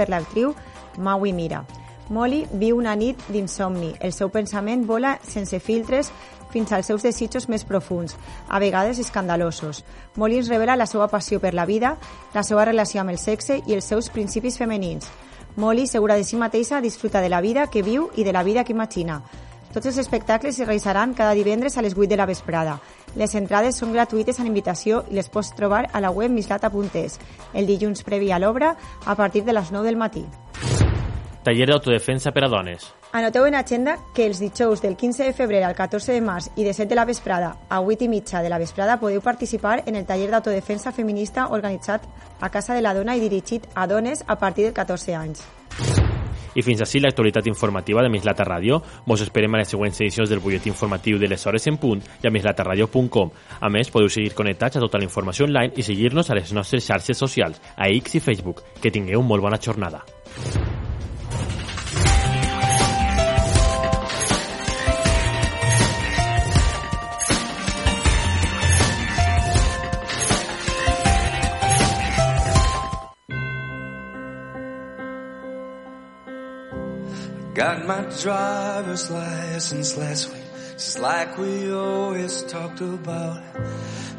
per l'actriu Maui Mira. Molly viu una nit d'insomni. El seu pensament vola sense filtres fins als seus desitjos més profuns, a vegades escandalosos. Molly ens revela la seva passió per la vida, la seva relació amb el sexe i els seus principis femenins. Molly, segura de si mateixa, disfruta de la vida que viu i de la vida que imagina. Tots els espectacles es realitzaran cada divendres a les 8 de la vesprada. Les entrades són gratuïtes en invitació i les pots trobar a la web mislata.es el dilluns previ a l'obra a partir de les 9 del matí. Taller d'autodefensa per a dones. Anoteu en agenda que els dijous del 15 de febrer al 14 de març i de 7 de la vesprada a 8 i mitja de la vesprada podeu participar en el taller d'autodefensa feminista organitzat a Casa de la Dona i dirigit a dones a partir de 14 anys. I fins així l'actualitat informativa de Mislata Ràdio. Vos esperem a les següents edicions del butlletí informatiu de les hores en punt i a mislataradio.com. A més, podeu seguir connectats a tota la informació online i seguir-nos a les nostres xarxes socials, a X i Facebook. Que tingueu molt bona jornada. Got my driver's license last week, just like we always talked about.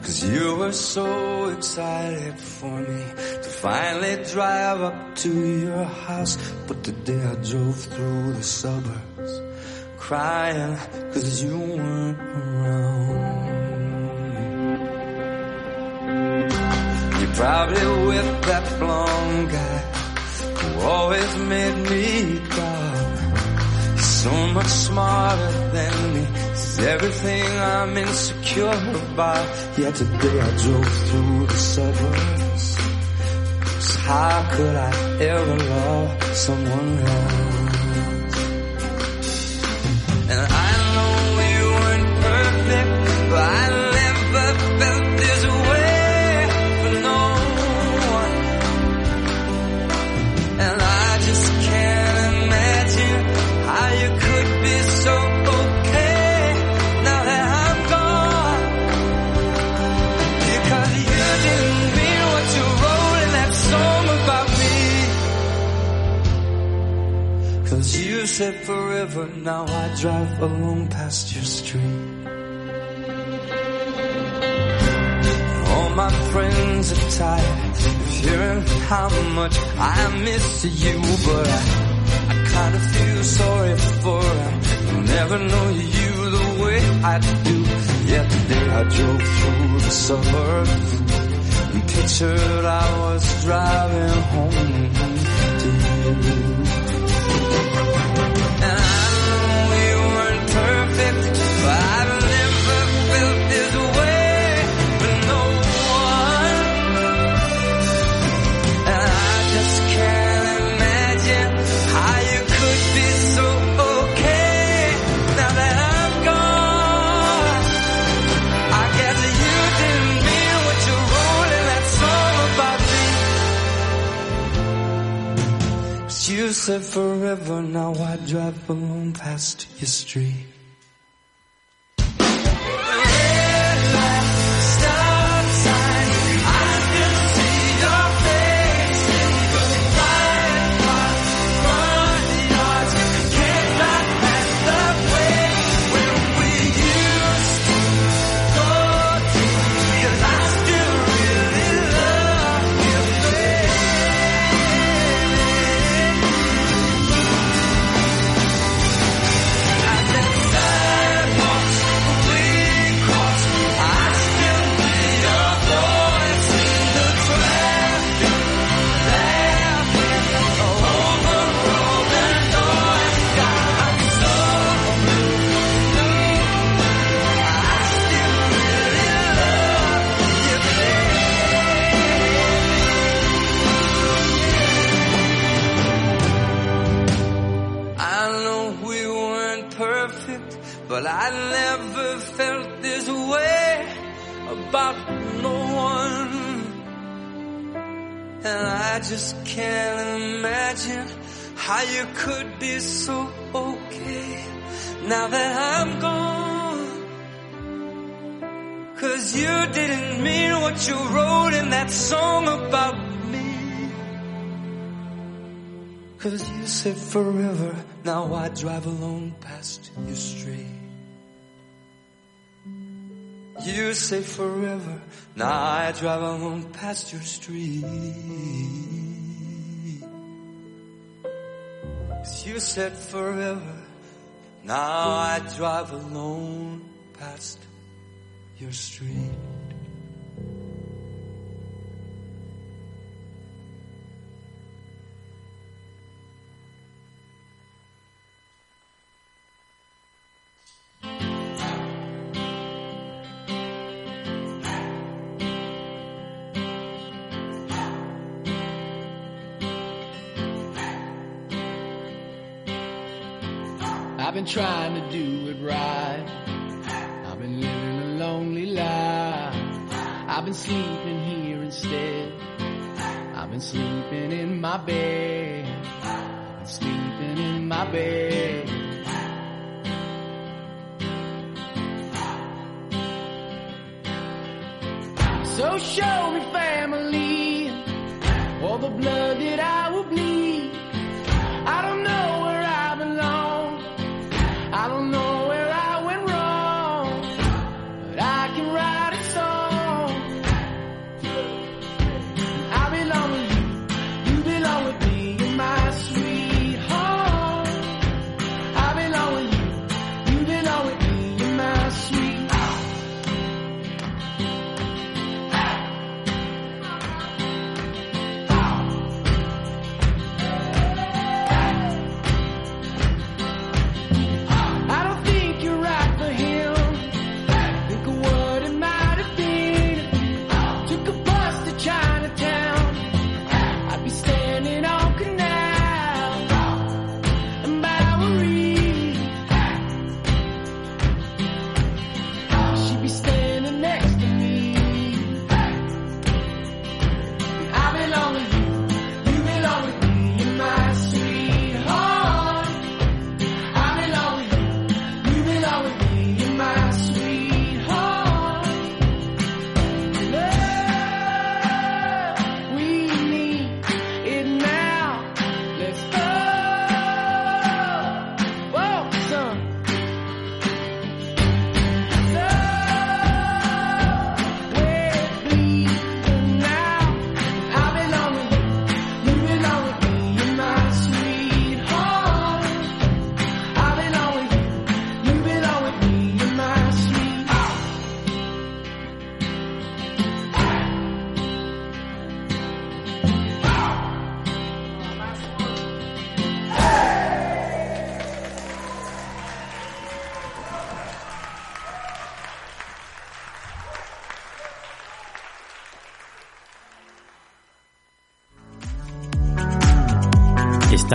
Cause you were so excited for me to finally drive up to your house. But today I drove through the suburbs, crying cause you weren't around. You probably with that blonde guy who always made me much smarter than me. Is everything I'm insecure about. Yet today I drove through the suburbs. How could I ever love someone else? Said forever, now I drive alone past your street. All my friends are tired of hearing how much I miss you, but I, I kinda feel sorry for them. I'll never know you the way I do. Yeah, today I drove through the suburbs and pictured I was driving home to you. You said forever, now I drive alone past your street. And I just can't imagine how you could be so okay now that I'm gone. Cause you didn't mean what you wrote in that song about me. Cause you said forever, now I drive alone past your street. You say forever. Now I drive on past your street. You said forever. Now I drive alone past your street.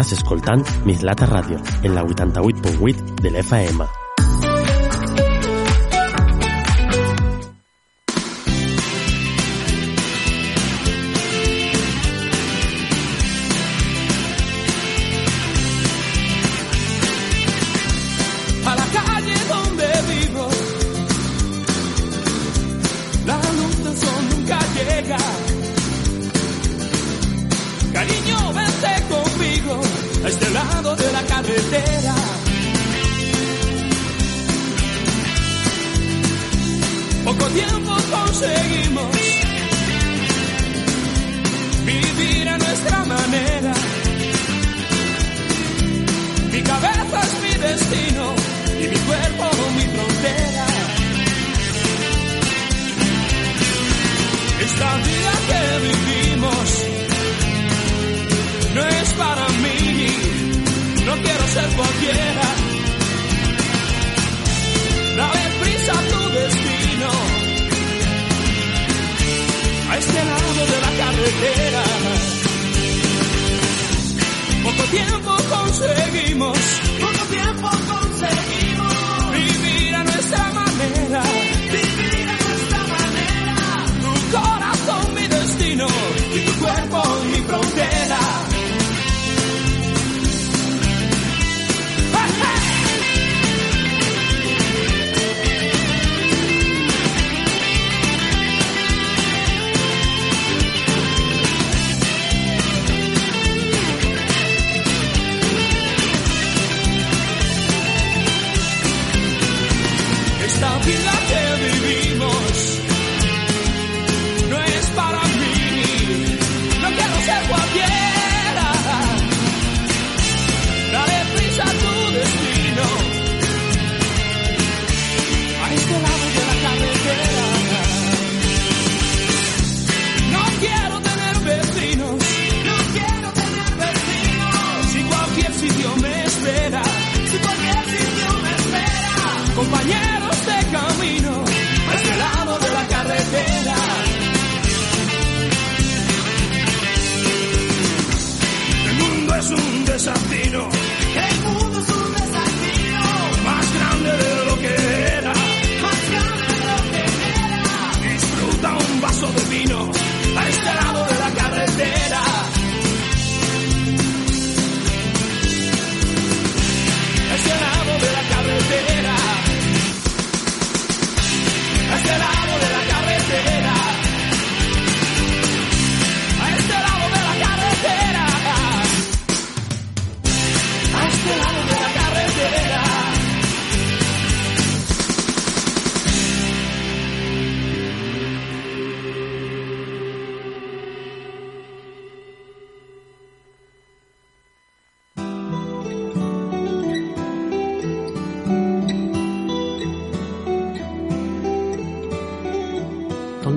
Estàs escoltant Mislata Ràdio, en la 88.8 de l'FM.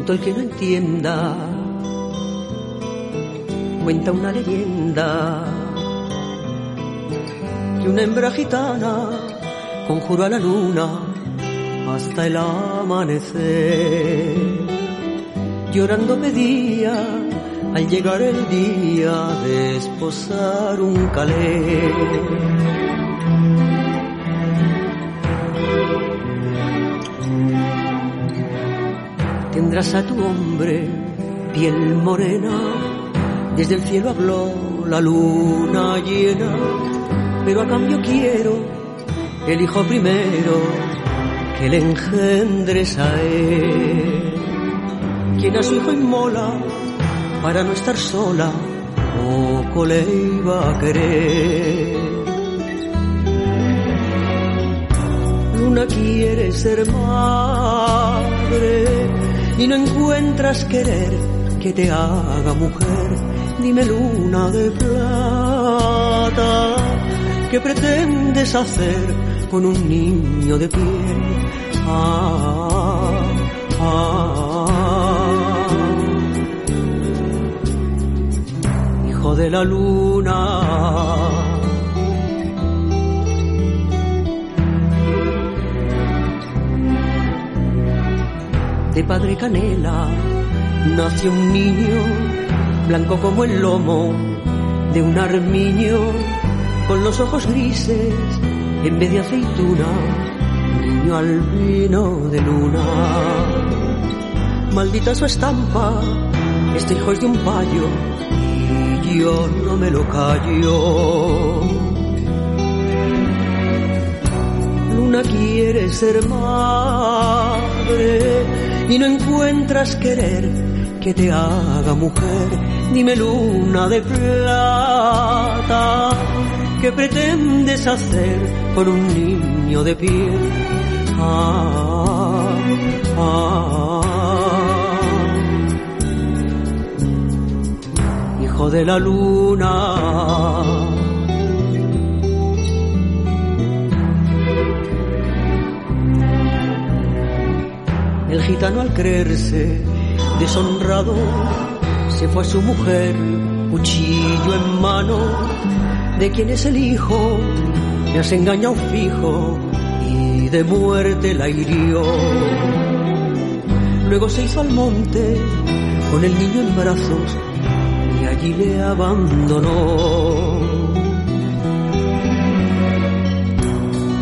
El que no entienda, cuenta una leyenda que una hembra gitana conjuró a la luna hasta el amanecer. Llorando pedía al llegar el día de esposar un calé. Tendrás a tu hombre piel morena, desde el cielo habló la luna llena, pero a cambio quiero el hijo primero que le engendres a él. Quien a su hijo inmola para no estar sola, poco le iba a querer. Luna quiere ser madre y no encuentras querer que te haga mujer. Dime luna de plata, ¿qué pretendes hacer con un niño de piel? Ah, ah. Hijo de la luna. De padre canela nació un niño blanco como el lomo de un armiño con los ojos grises en vez de aceituna niño albino de luna. Maldita su estampa este hijo es de un payo y yo no me lo callo. Luna quiere ser madre y no encuentras querer que te haga mujer. Dime luna de plata, ¿qué pretendes hacer con un niño de piel? Ah, ah. Hijo de la luna. Gitano al creerse deshonrado se fue a su mujer, cuchillo en mano. ¿De quién es el hijo? Me has engañado fijo y de muerte la hirió. Luego se hizo al monte con el niño en brazos y allí le abandonó.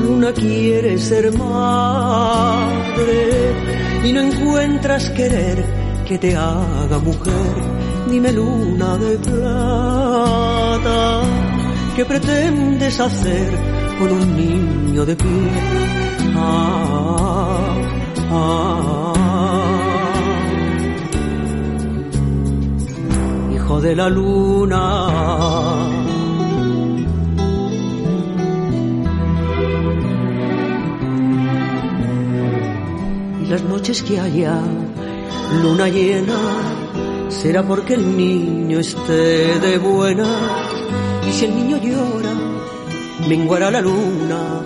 Luna quiere ser madre y no encuentras querer que te haga mujer. Dime luna de plata, ¿qué pretendes hacer con un niño de piel? Ah, ah, hijo de la luna. Las noches que haya luna llena será porque el niño esté de buena. Y si el niño llora menguará la luna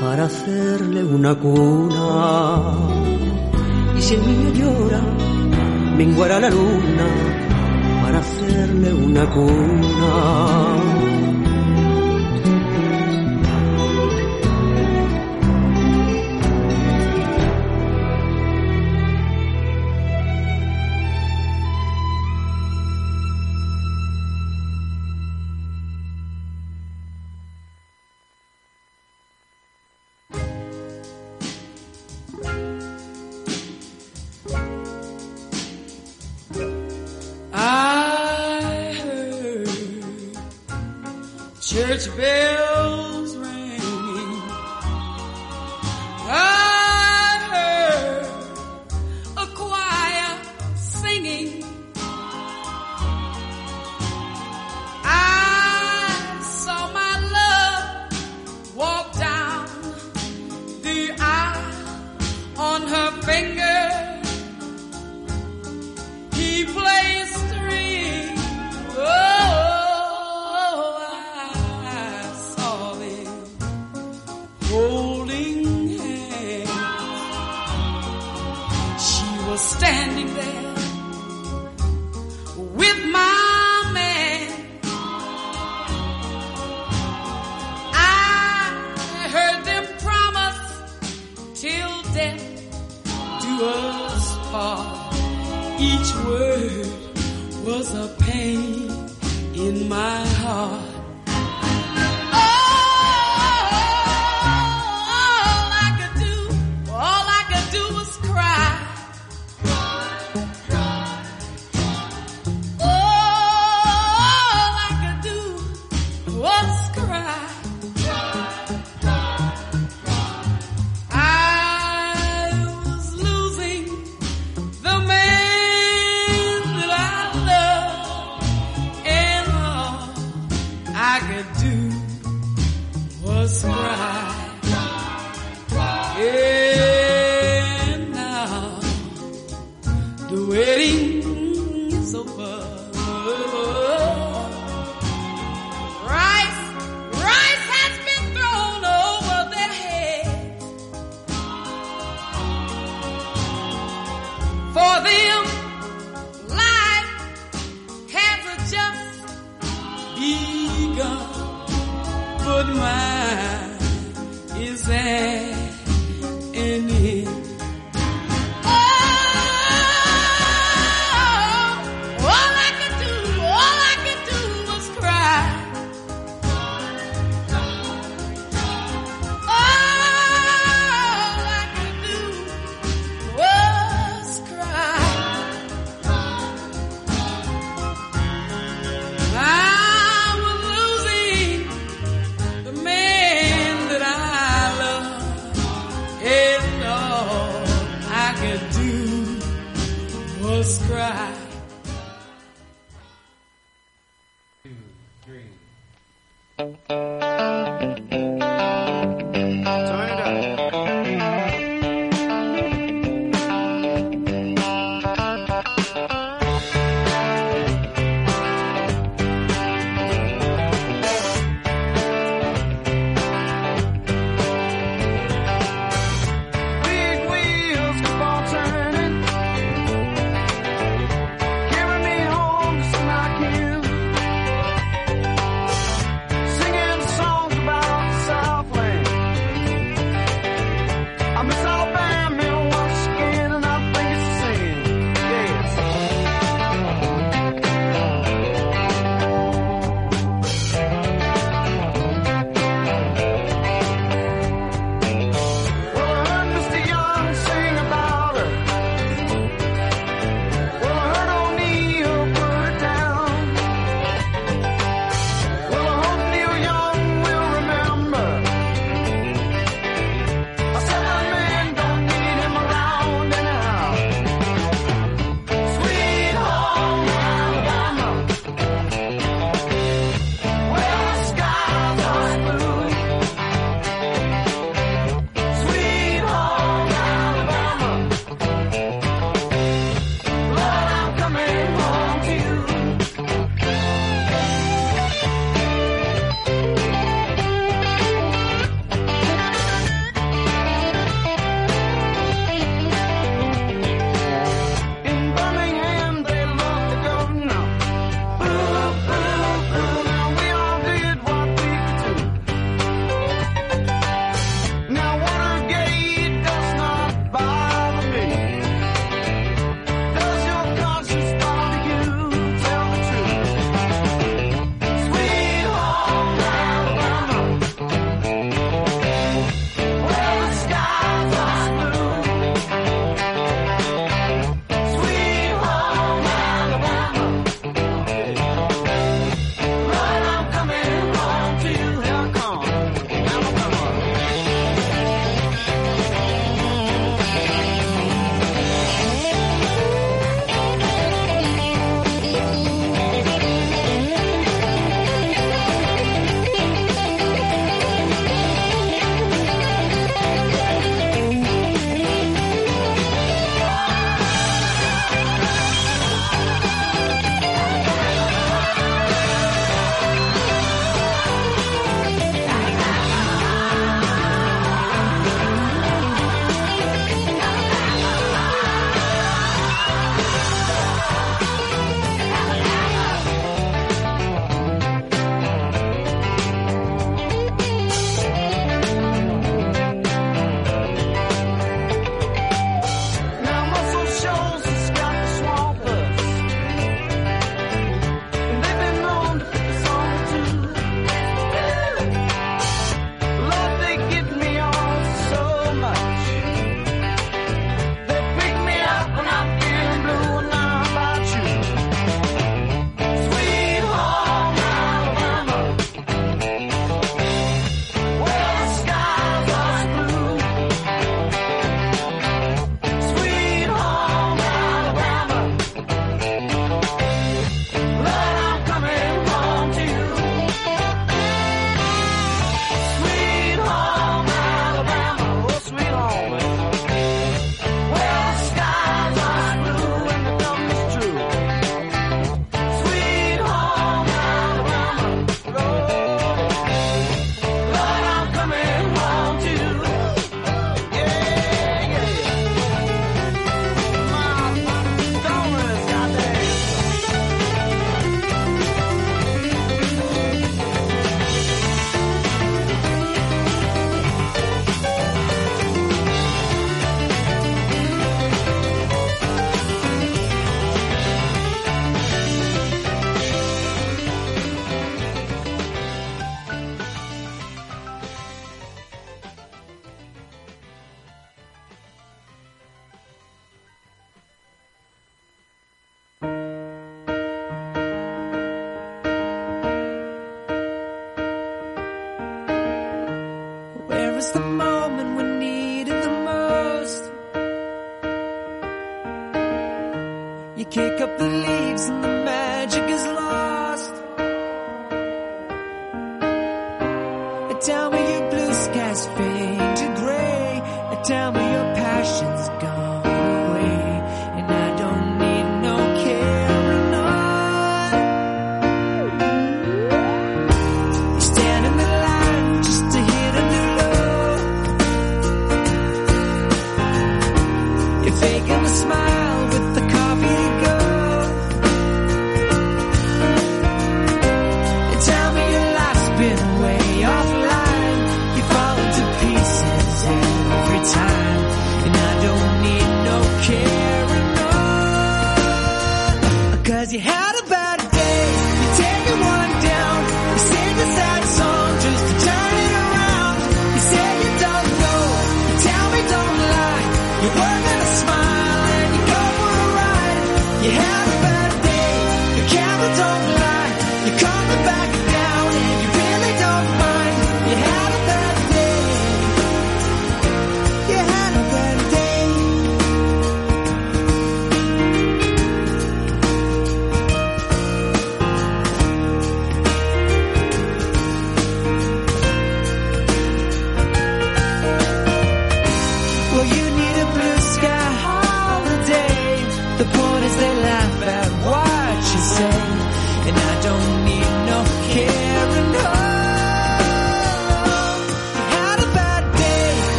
para hacerle una cuna. Y si el niño llora menguará la luna para hacerle una cuna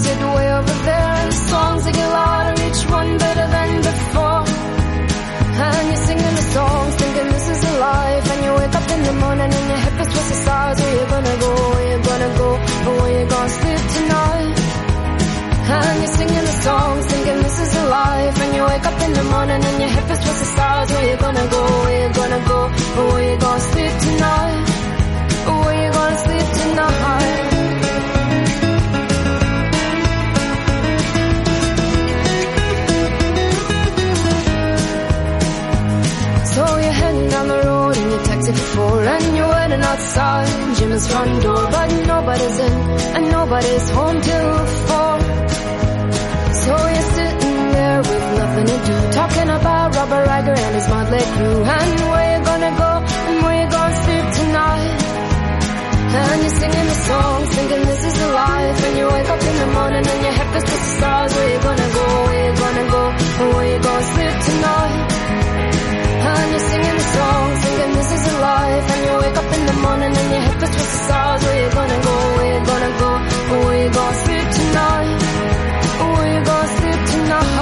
sit way over there and the songs that get louder, each one better than before. And you're singing the songs, thinking this is a life. And you wake up in the morning and your head is twist the sides. Where you gonna go? Where you gonna go? Or where you gonna sleep tonight? And you're singing the songs, thinking this is a life. And you wake up in the morning and your head is twist the sides. Where you gonna go? Where you gonna go? Or where you gonna sleep? and you're waiting outside Jimmy's front door but nobody's in and nobody's home till four So you're sitting there with nothing to do Talking about Robert Riker and his motley crew. And where you gonna go and where you gonna sleep tonight? And you're singing the song, thinking this is a life. And you wake up in the morning and your head fits the stars. Where you gonna go, where you gonna go, and where you gonna sleep tonight? And you're singing the song, singing life. And you wake up in the morning and your head feels to the stars. Where you gonna go? Where you gonna go? Where you gonna sleep tonight? Where you gonna sleep tonight?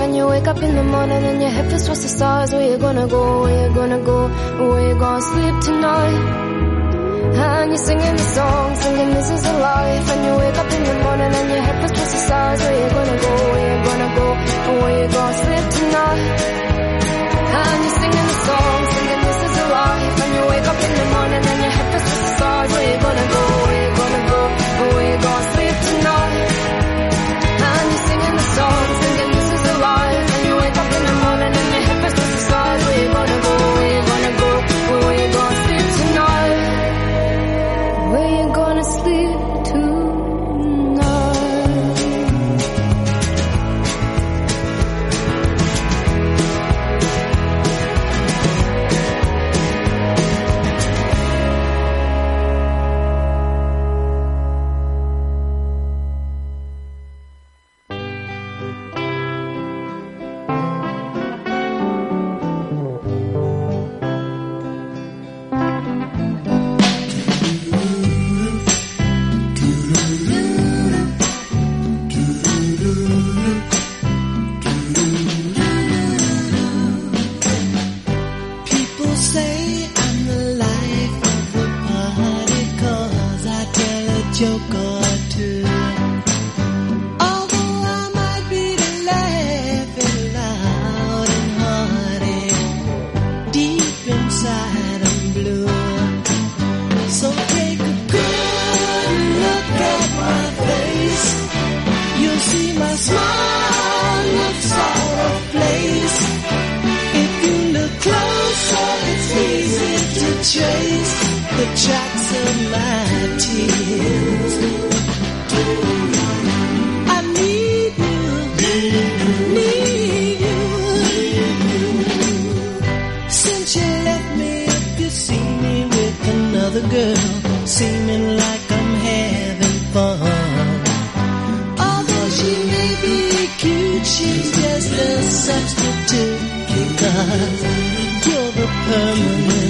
And you wake up in the morning and your head feels towards the stars. Where you gonna go? Where you gonna go? Where you gonna sleep tonight? And you're singing the songs, thinking this is a life. And you wake up in the morning and your head feels towards the stars. Where you gonna go? Where you gonna go? Where you gonna sleep tonight? And you're singing the songs, thinking this is a life. And you wake up in the morning and your head feels towards the stars. Where you gonna go? Closer, it's easy to trace the tracks of my tears. I need you, need you. Since you left me, if you see me with another girl, seeming like I'm having fun. Although she may be cute, she's just a substitute permanent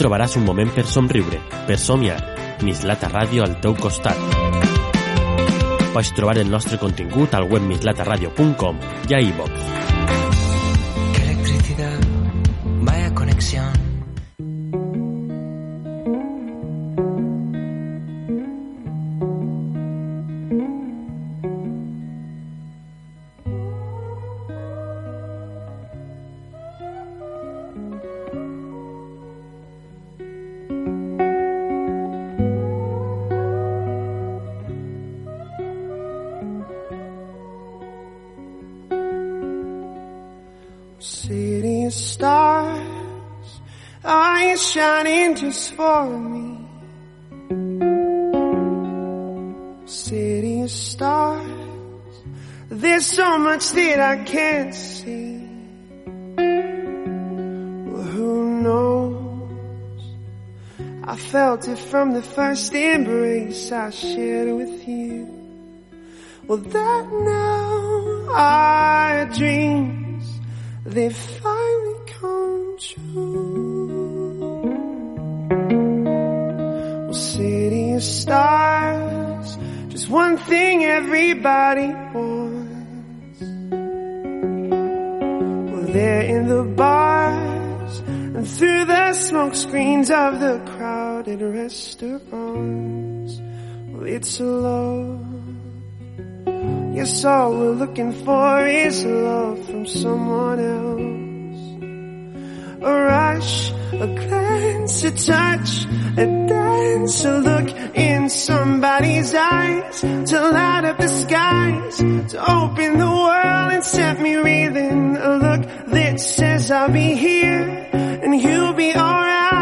trobaràs un moment per somriure, per somiar. Mislata Ràdio al teu costat. Pots trobar el nostre contingut al web mislataradio.com i a iVox. For me? City of stars, there's so much that I can't see. Well, who knows? I felt it from the first embrace I shared with you. Well, that now our dreams, they finally come true. City of stars, just one thing everybody wants. Well, they're in the bars and through the smoke screens of the crowded restaurants. Well, it's love. Yes, all we're looking for is love from someone else. A rush, a glance, a touch, a dance, a look in somebody's eyes to light up the skies, to open the world and set me reeling. A look that says I'll be here and you'll be alright.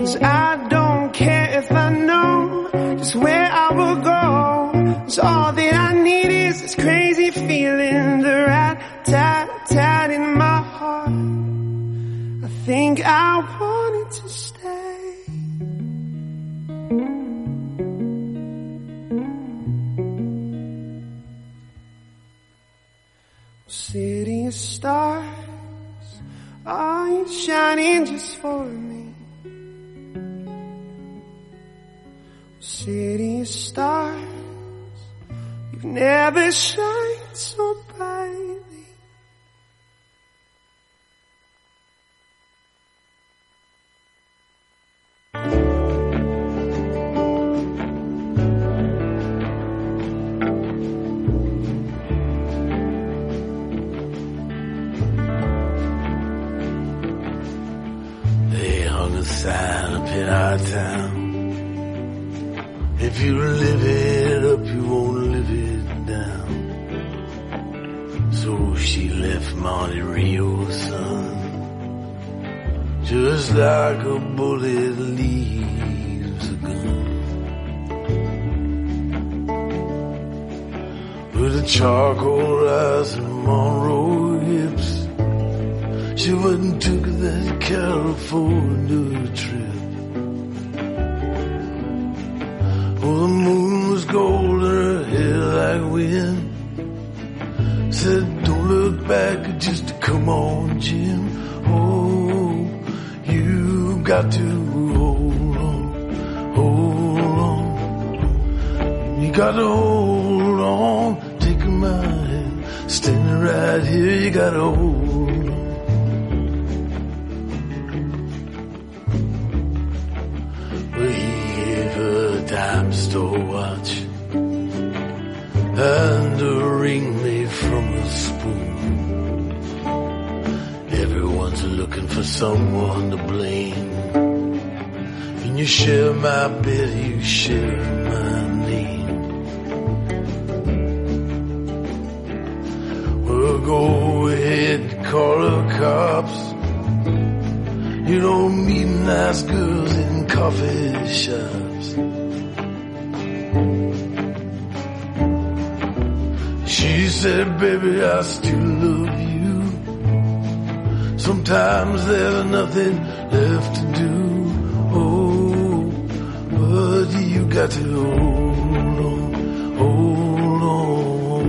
Cause I don't care if I know just where I will go. Cause all that I need is this crazy I wanted to stay. City of stars, are you shining just for me? City of stars, you've never shined so brightly. Up in our town. If you live it up, you won't live it down. So she left Monte Rio, son. Just like a bullet leaves a gun. With a charcoal eyes and Monroe hips. Went and took that California trip. Oh, the moon was gold her hair like wind. Said, don't look back, just come on, Jim. Oh, you got to hold on, hold on. You got to hold on, take my hand. Standing right here, you got to hold store watch and a ring made from a spoon. Everyone's looking for someone to blame. And you share my bed, you share my name. Well, go ahead, call the cops. You don't meet nice girls in coffee shops. Said, baby, I still love you. Sometimes there's nothing left to do. Oh, but you got to hold on, hold on.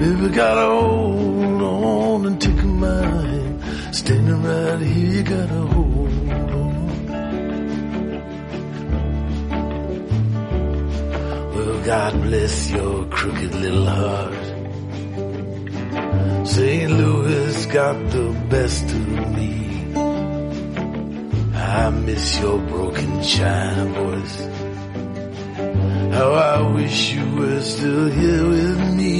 Baby, gotta hold on and take my hand. Standing right here, you gotta hold on. Well, God bless your crooked little heart. St. Louis got the best of me. I miss your broken china voice. How I wish you were still here with me.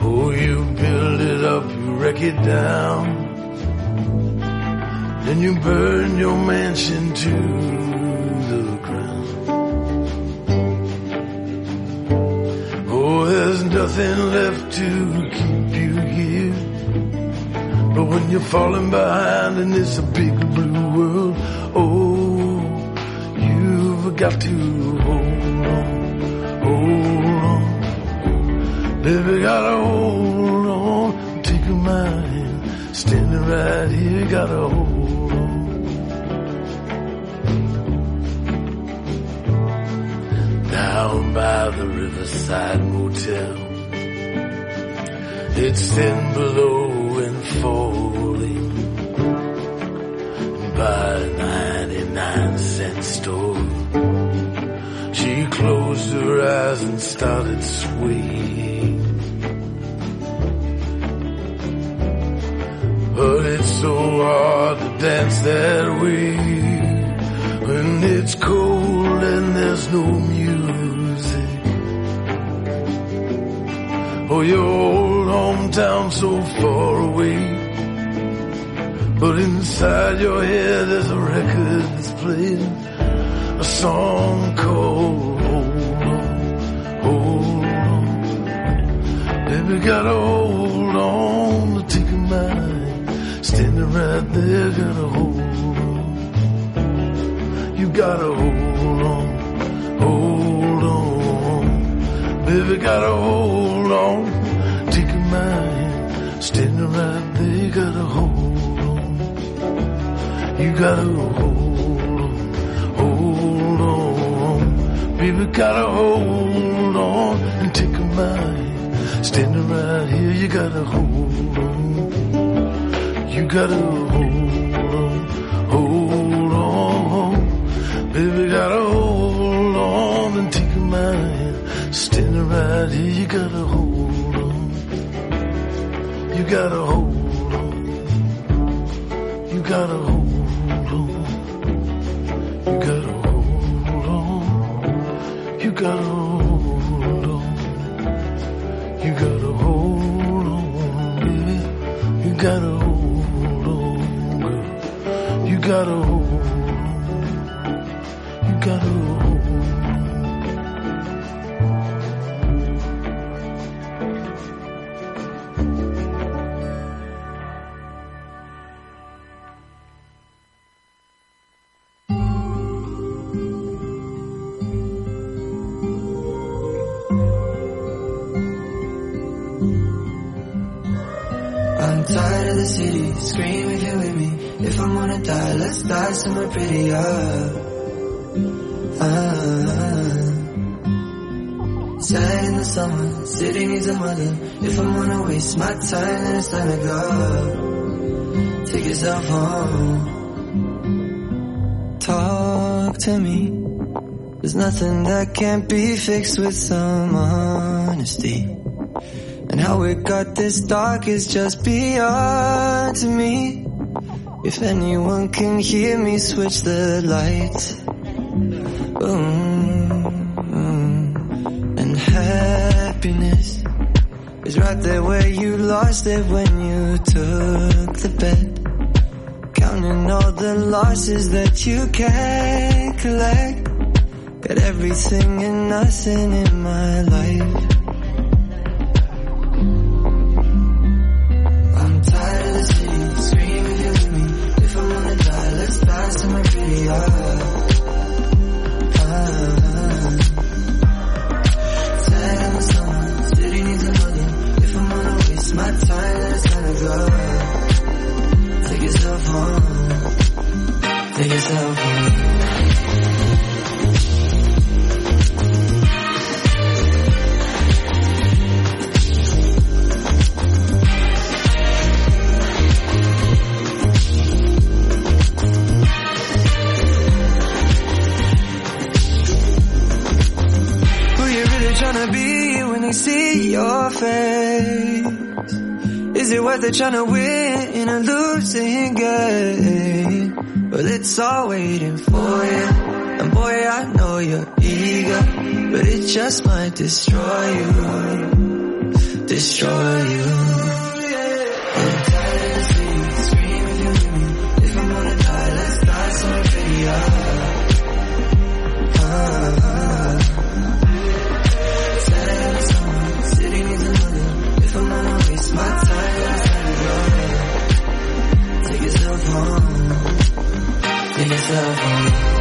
Oh, you build it up, you wreck it down. Then you burn your mansion to nothing left to keep you here. But when you're falling behind and it's a big blue world, oh, you've got to hold on, hold on. Baby, gotta hold on, take my hand, standing right here, gotta hold on. Down by the riverside motel, it's ten below and falling by a 99 cent store. She closed her eyes and started swaying. But it's so hard to dance that way when it's cold and there's no music. Oh, your hometown so far away. But inside your head there's a record that's playing a song called Hold On, Hold On. Baby, gotta hold on to take a mind. Standing right there, gotta hold on. You gotta hold on, hold on. Baby, gotta hold on. Gotta hold on. You gotta hold on, hold on. Baby, gotta hold on and take a mind. Standing right here, you gotta hold on. You gotta hold on, hold on. Baby, gotta hold on and take my hand. Standing right here, you gotta hold on. You gotta hold gotta hold on. You gotta hold on. You gotta hold on. You gotta hold on, baby. You gotta hold on, girl. You gotta hold the city, scream if you're with me. If I'm gonna die, let's die somewhere prettier. Ah. Sad in the summer, city needs a mother. If I'm gonna waste my time, then it's time to go. Take yourself home. Talk to me. There's nothing that can't be fixed with some honesty. And how it got this dark is just beyond me. If anyone can hear me, switch the lights. And happiness is right there where you lost it when you took the bet. Counting all the losses that you can't collect. Got everything and nothing in my life. face? Is it worth it trying to win in a losing game? Well, it's all waiting for you. And boy, I know you're eager, but it just might destroy you. Destroy you. Love.